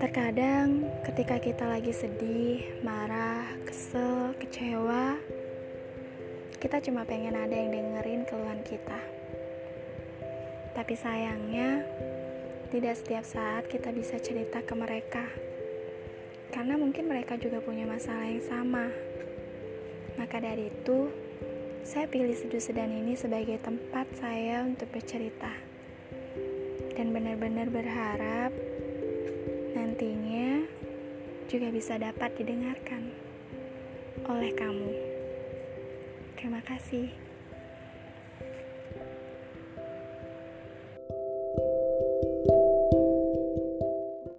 Terkadang, ketika kita lagi sedih, marah, kesel, kecewa, kita cuma pengen ada yang dengerin keluhan kita. Tapi sayangnya, tidak setiap saat kita bisa cerita ke mereka, karena mungkin mereka juga punya masalah yang sama. Maka dari itu, saya pilih seduh sedan ini sebagai tempat saya untuk bercerita, dan benar-benar berharap juga bisa dapat didengarkan oleh kamu. Terima kasih.